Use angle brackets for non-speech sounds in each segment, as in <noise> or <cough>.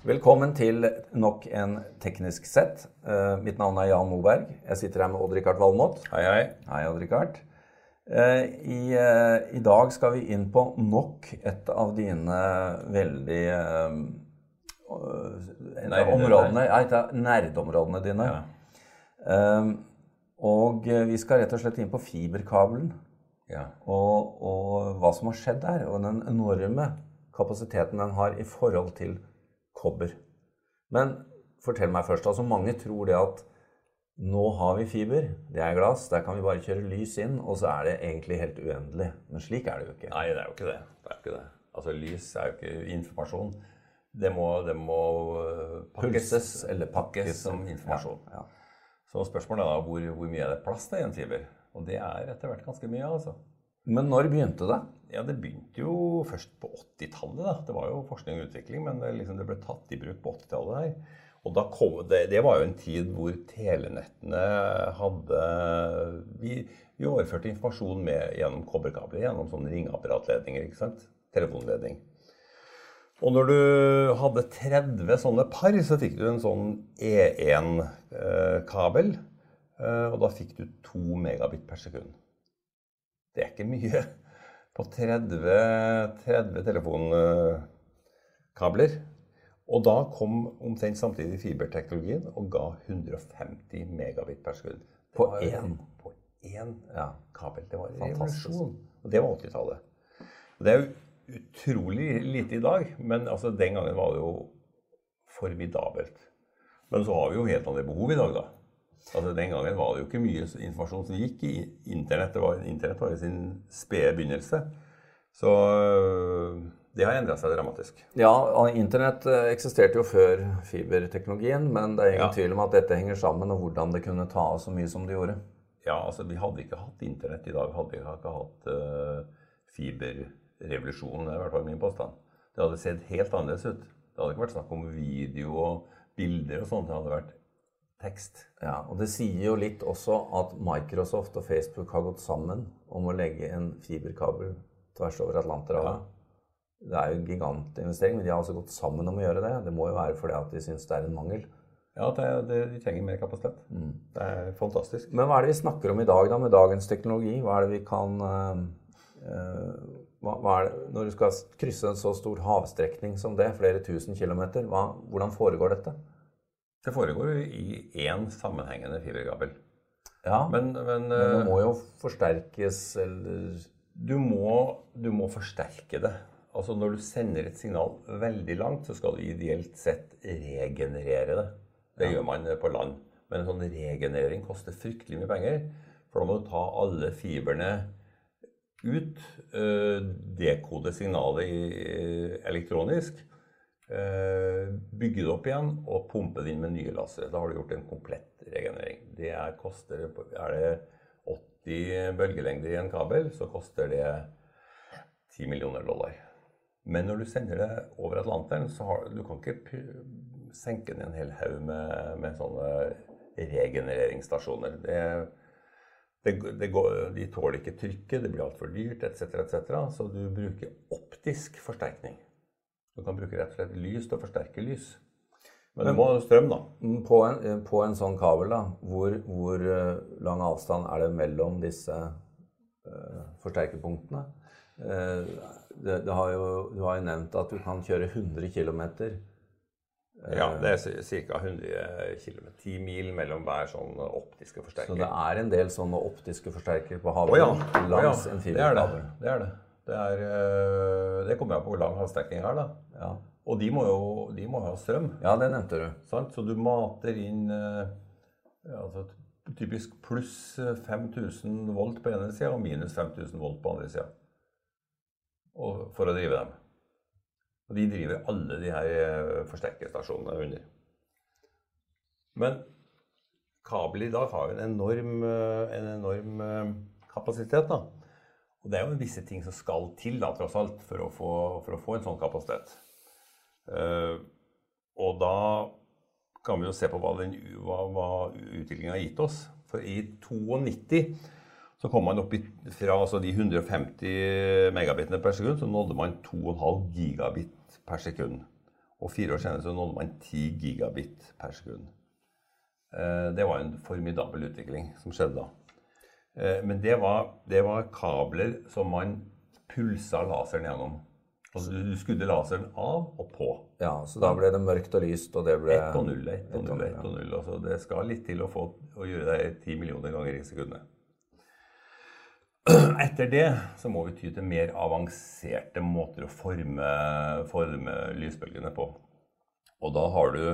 Velkommen til nok en teknisk sett. Uh, mitt navn er Jan Moberg. Jeg sitter her med Odd-Rikard Valmot. Hei, hei. Hei, Odd-Rikard. Uh, i, uh, I dag skal vi inn på nok et av dine veldig nei, områdene, nei, et av nerdeområdene dine. Ja. Eh, og eh, vi skal rett og slett inn på fiberkabelen Ja. og, og hva som har skjedd der, og den enorme kapasiteten den har i forhold til kobber. Men fortell meg først, altså mange tror det at nå har vi fiber, det er glass, der kan vi bare kjøre lys inn, og så er det egentlig helt uendelig. Men slik er det jo ikke. Nei, det er jo ikke det. det, er jo ikke det. Altså, Lys er jo ikke informasjon. Det må, det må øh, pakkes, Pulses eller pakkes. som informasjon. Ja, ja. Så spørsmålet er da hvor, hvor mye er det plass til i en fiber? Og det er etter hvert ganske mye, altså. Men når begynte det? Ja, Det begynte jo først på 80-tallet. da. Det var jo forskning og utvikling, men det, liksom, det ble tatt i bruk på 80-tallet her. Og det, det var jo en tid hvor telenettene hadde Vi, vi overførte informasjon med, gjennom kobberkabler, gjennom sånne ringeapparatledninger. ikke sant? Telefonledning. Og når du hadde 30 sånne par, så fikk du en sånn E1-kabel. Og da fikk du 2 megabit per sekund. Det er ikke mye på 30, 30 telefonkabler. Og da kom omtrent samtidig fiberteknologien og ga 150 megabit per skudd. På én? På én Ja. kabel. Det var en Fantastisk. revolusjon. Og det var 80-tallet. Det er jo utrolig lite i dag, men altså den gangen var det jo formidabelt. Men så har vi jo helt andre behov i dag, da. Altså Den gangen var det jo ikke mye informasjon som gikk i internett. Det var, internett var i sin spede begynnelse. Så øh, det har endra seg dramatisk. Ja, og Internett eh, eksisterte jo før fiberteknologien, men det er ingen Ja. tvil om at dette henger sammen, og hvordan det kunne ta av så mye som det gjorde. Ja, altså Vi hadde ikke hatt internett i dag, hadde vi ikke hatt uh, fiberrevolusjonen. Det er i hvert fall min påstand. Det hadde sett helt annerledes ut. Det hadde ikke vært snakk om video og bilder og sånt. Det hadde vært tekst. Ja, og Det sier jo litt også at Microsoft og Facebook har gått sammen om å legge en fiberkabel tvers over Atlanterhavet. Det er jo en gigantinvestering, men de har altså gått sammen om å gjøre det. Det må jo være fordi at de syns det er en mangel. Ja, det, det, de trenger mer kapasitet. Det er fantastisk. Men hva er det vi snakker om i dag, da, med dagens teknologi? Hva er det vi kan eh, hva, hva det, Når du skal krysse en så stor havstrekning som det, flere tusen kilometer, hva, hvordan foregår dette? Det foregår jo i én sammenhengende fiberkabel. Ja, Men, men, men det eh, må jo forsterkes eller du, må, du må forsterke det. Altså Når du sender et signal veldig langt, så skal du ideelt sett regenerere det. Det gjør man på land. Men en sånn regenerering koster fryktelig mye penger. For da må du ta alle fibrene ut, øh, dekode signalet elektronisk, bygge det opp igjen og pumpe det inn med nye lasere. Da har du gjort en komplett regenerering. Det er, koster, er det 80 bølgelengder i en kabel, så koster det 10 millioner dollar. Men når du sender det over Atlanteren, så har du kan ikke senke ned en hel haug med, med sånne regenereringsstasjoner. Det, det, det går, de tåler ikke trykket, det blir altfor dyrt etc., etc. Så du bruker optisk forsterkning. Du kan bruke rett og slett lys til å forsterke lys. Men du må ha strøm, da. Mm, På en, på en sånn kabel, da, hvor, hvor eh, lang avstand er det mellom disse uh, forsterkerpunktene? Uh, det, det har jo, du har jo nevnt at du kan kjøre 100 km. Ja, det er ca. 100 km. 10 mil mellom hver sånn optiske forsterker. Så det er en del sånne optiske forsterkere på havet oh, ja. langs oh, ja. en Det er det. Det er det. Det, er, øh, det kommer jeg på hvor lang halsdekning er, da. Ja. Og de må jo de må ha strøm. ja, det nevnte du. Sant? Så du mater inn ja, altså, typisk pluss 5000 volt på ene sida og minus 5000 volt på andre sida. For å drive dem. Og de driver alle de her forsterkerstasjonene under. Men kabel i dag har jo en enorm, en enorm kapasitet. da. Og det er jo visse ting som skal til da, tross alt, for å få, for å få en sånn kapasitet. Uh, og da kan vi jo se på hva, den, hva, hva utviklingen har gitt oss. For i 92 så kom man opp i, fra altså de 150 megabitene per sekund, så nådde man 2,5 gigabit per sekund. Og fire år senere så nådde man 10 gigabit per sekund. Eh, det var en formidabel utvikling som skjedde da. Eh, men det var, det var kabler som man pulsa laseren gjennom. Altså du skudde laseren av og på. Ja, Så da ble det mørkt og lyst, og det ble Ett og null, ett og null, ett og null. Altså, det skal litt til å, få, å gjøre det ti millioner ganger i sekundet. <clears throat> Etter det så må vi ty til mer avanserte måter å forme, forme lysbølgene på. Og da har du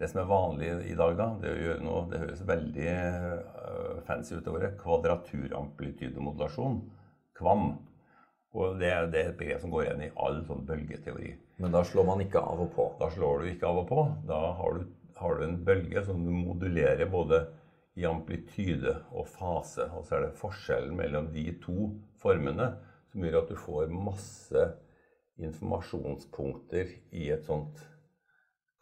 det som er vanlig i dag, da, det å gjøre noe Det høres veldig uh, fancy ut det. Kvadraturamplitydemodulasjon. KVAM. Og det det er et begrep som går igjen i all sånn bølgeteori. Men da slår man ikke av og på? Da slår du ikke av og på. Da har du, har du en bølge som du modulerer både i amplityde og fase. Og så er det forskjellen mellom de to formene som gjør at du får masse informasjonspunkter i et sånt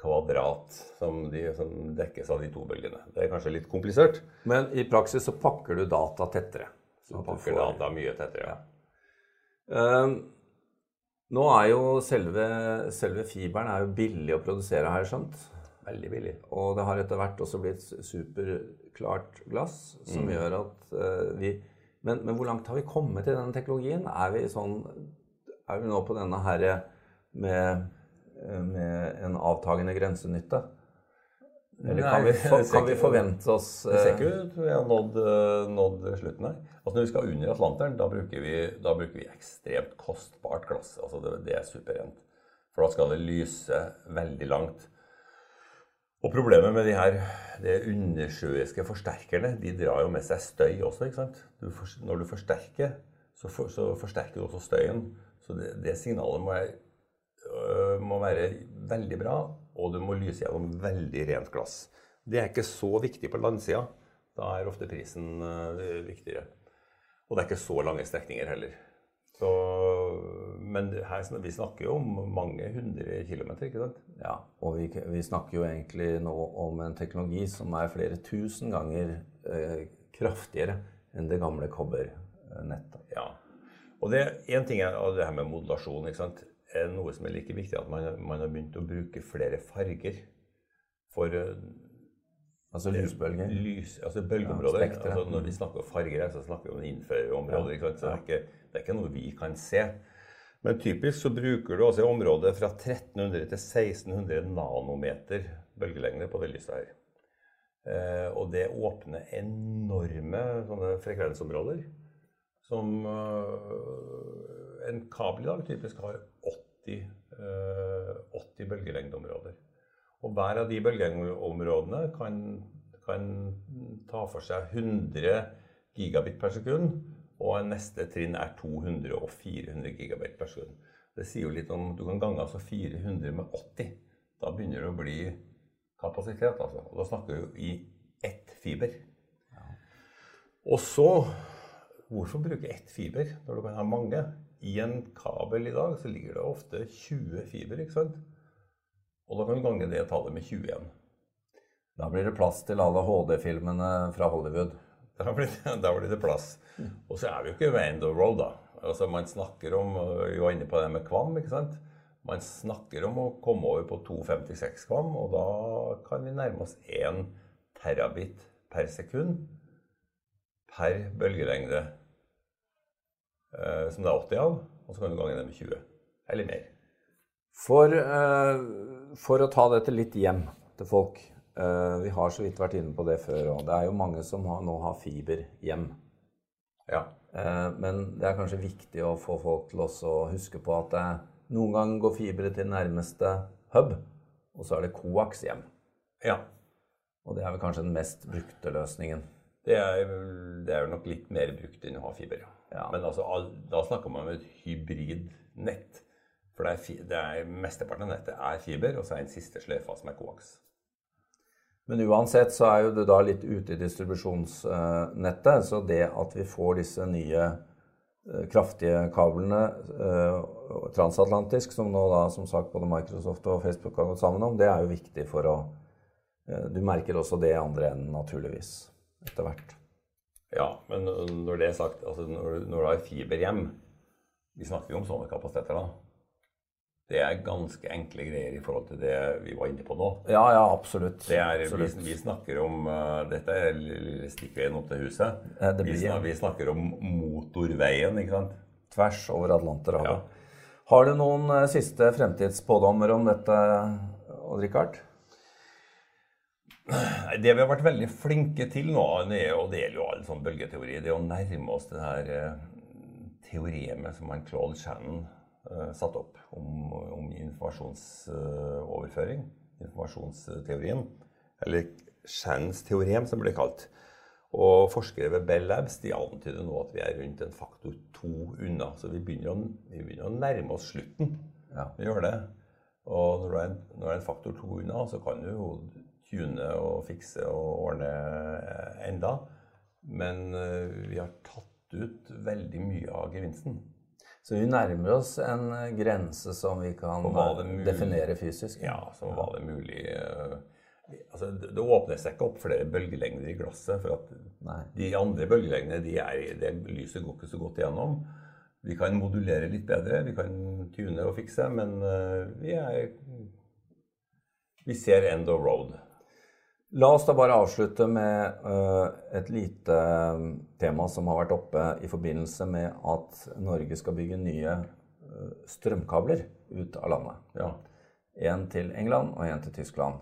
kvadrat som, de, som, dekkes av de to bølgene. Det er kanskje litt komplisert. Men i praksis så pakker du data tettere. Så du pakker får... data mye tettere, ja. Um, nå er jo selve, selve, fiberen er jo billig å produsere, har jeg skjønt. Veldig billig. Og det har etter hvert også blitt superklart glass, som mm. gjør at uh, vi men, men, hvor langt har vi kommet i denne teknologien? Er vi, sånn, er vi nå på denne herre med, med en avtagende grensenytte? Eller kan, vi, for, kan vi, forvente oss Det ser ikke ut som vi har nådd, eh, nådd slutten her. Altså Når vi skal under Atlanteren, da bruker vi, da bruker vi ekstremt kostbart glass. Altså det, det er superrent. For da skal det lyse veldig langt. Og problemet med de her de undersjøiske forsterkerne, de drar jo med seg støy også. ikke sant? Du for, når du forsterker, så, for, så, forsterker du også støyen. Så det, det signalet må øh, må være, veldig bra, og du må lyse gjennom veldig rent glass. Det er ikke så viktig på landsida. Da er ofte prisen øh, viktigere. Og det er ikke så lange strekninger heller. Så, men her, vi snakker jo om mange hundre kilometer, ikke sant? Ja, og vi, vi, snakker jo egentlig nå om en teknologi som er flere tusen ganger eh, kraftigere enn det gamle kobbernettet. Ja, og det én ting er det her med modulasjon. ikke sant? Noe som er like viktig, at man, man har begynt å bruke flere farger. For eh, Altså lysbølger? Lys, altså bølgeområder. Ja, altså når vi snakker om farger, så snakker vi om innførerområder. Ja, så det er, ikke, det er, ikke, noe vi kan se. Men typisk så bruker du også området fra 1300 til 1600 nanometer bølgelengde på det lyset her. Eh, og det åpner enorme frekvensområder som uh, En kabel i dag typisk har 80, uh, 80 bølgelengdeområder. Og hver av de bølgeområdene kan, kan ta for seg 100 gigabit per sekund. Og neste trinn er 200 og 400 gigabit per sekund. Det sier jo litt om Du kan gange altså 400 med 80. Da begynner det å bli kapasitet. altså. Og da snakker vi i ett fiber. Ja. Og så Hvorfor bruke ett fiber når du kan ha mange? I en kabel i dag så ligger det ofte 20 fiber. ikke sant? Og da kan du gange det tallet med 21. Da blir det plass til alle HD-filmene fra Hollywood. <laughs> Da blir, det, da blir, det, plass. Og så er vi jo ikke ved end of road, da. Altså, man snakker om Vi var inne på det med kvam. ikke sant? Man snakker om å komme over på 256 kvam, og da kan vi nærme oss 1 terabit per sekund per bølgelengde. Eh, som det er 80 av, og så kan du gange det med 20. Eller mer. For, uh, for, å ta dette litt hjem til folk uh, Vi har så vidt vært inne på det før òg. Det er jo mange som har, nå har fiber hjem. Ja. Men det er kanskje viktig å få folk til å huske på at det, noen ganger går fiberet til nærmeste hub, og så er det koaks hjem. Ja. Og det er vel kanskje den mest brukte løsningen. Det er, det er nok litt mer brukt enn å ha fiber, ja. Ja. Men altså, da snakker man om et hybridnett. For det er, det er, mesteparten av nettet er fiber, og så er en siste sløyfa som er koaks. Men uansett så er jo det da litt ute i distribusjonsnettet. Så det at vi får disse nye eh, kraftige kablene eh, transatlantisk, som nå da som sagt både Microsoft og Facebook har gått sammen om, det er jo viktig for å eh, Du merker også det i andre enden, naturligvis, etter hvert. Ja, men når det er sagt, altså når, når du har fiber hjem Vi snakker jo om sånne kapasiteter, da. Det er ganske enkle greier i forhold til det vi var inne på nå. Ja, ja, absolutt. Det er, vi, absolutt. vi snakker om uh, Dette er lille stikkveien opp til huset. Eh, blir, vi, snakker, vi snakker om motorveien, ikke sant? Tvers over Atlanterhavet. Har du noen uh, siste fremtidsspådommer om dette, Odd-Rikard? Det vi har vært veldig flinke til nå, og det gjelder jo all sånn bølgeteori, det er å nærme oss det her eh, teoremet som han Claude Shannon eh, satte opp om, om informasjonsoverføring. informasjonsteorien. Eller Shannons teorem, som det blir kalt. Og forskere ved Bell Labs de antyder nå at vi er rundt en faktor to unna. Så vi begynner å, vi begynner å nærme oss slutten. Ja. Vi gjør det. Og når du er en faktor to unna, så kan du jo tune og fikse og ordne eh, enda. Men eh, vi har tatt ut veldig mye av gevinsten. Så vi nærmer oss en eh, grense som vi kan definere fysisk. Ja, så var det mulig altså, Det åpner seg ikke opp flere bølgelengder i glasset. For at Nei. de andre bølgelengdene, de er, det lyset går ikke så godt igjennom. Vi kan modulere litt bedre, vi kan tune og fikse, men vi er Vi ser end of road. La oss da bare avslutte med eh, et lite eh, tema som har vært oppe i forbindelse med at Norge skal bygge nye eh, strømkabler ut av landet. Ja. En til England og en til Tyskland.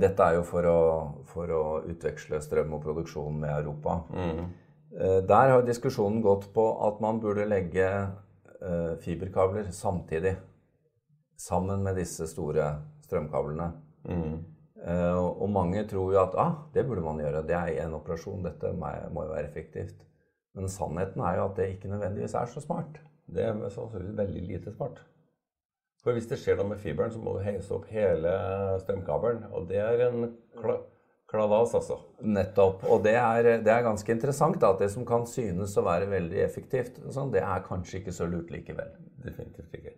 Dette er jo for å, for å utveksle strøm og produksjon med Europa. Mm. Der har diskusjonen gått på at man burde legge fiberkabler samtidig. Sammen med disse store strømkablene. Mm. Eh, Og mange tror jo at ah, det burde man gjøre, det er én operasjon, dette må jo være effektivt. Men sannheten er jo at det ikke nødvendigvis er så smart. Det er sannsynligvis veldig lite smart. For hvis det skjer noe med fiberen, så må du heise opp hele strømkabelen. Og det er en kla kladas, altså. Nettopp. Og det er, det er ganske interessant da, at det som kan synes å være veldig effektivt, sånn, det er kanskje ikke så lurt likevel. Definitivt ikke.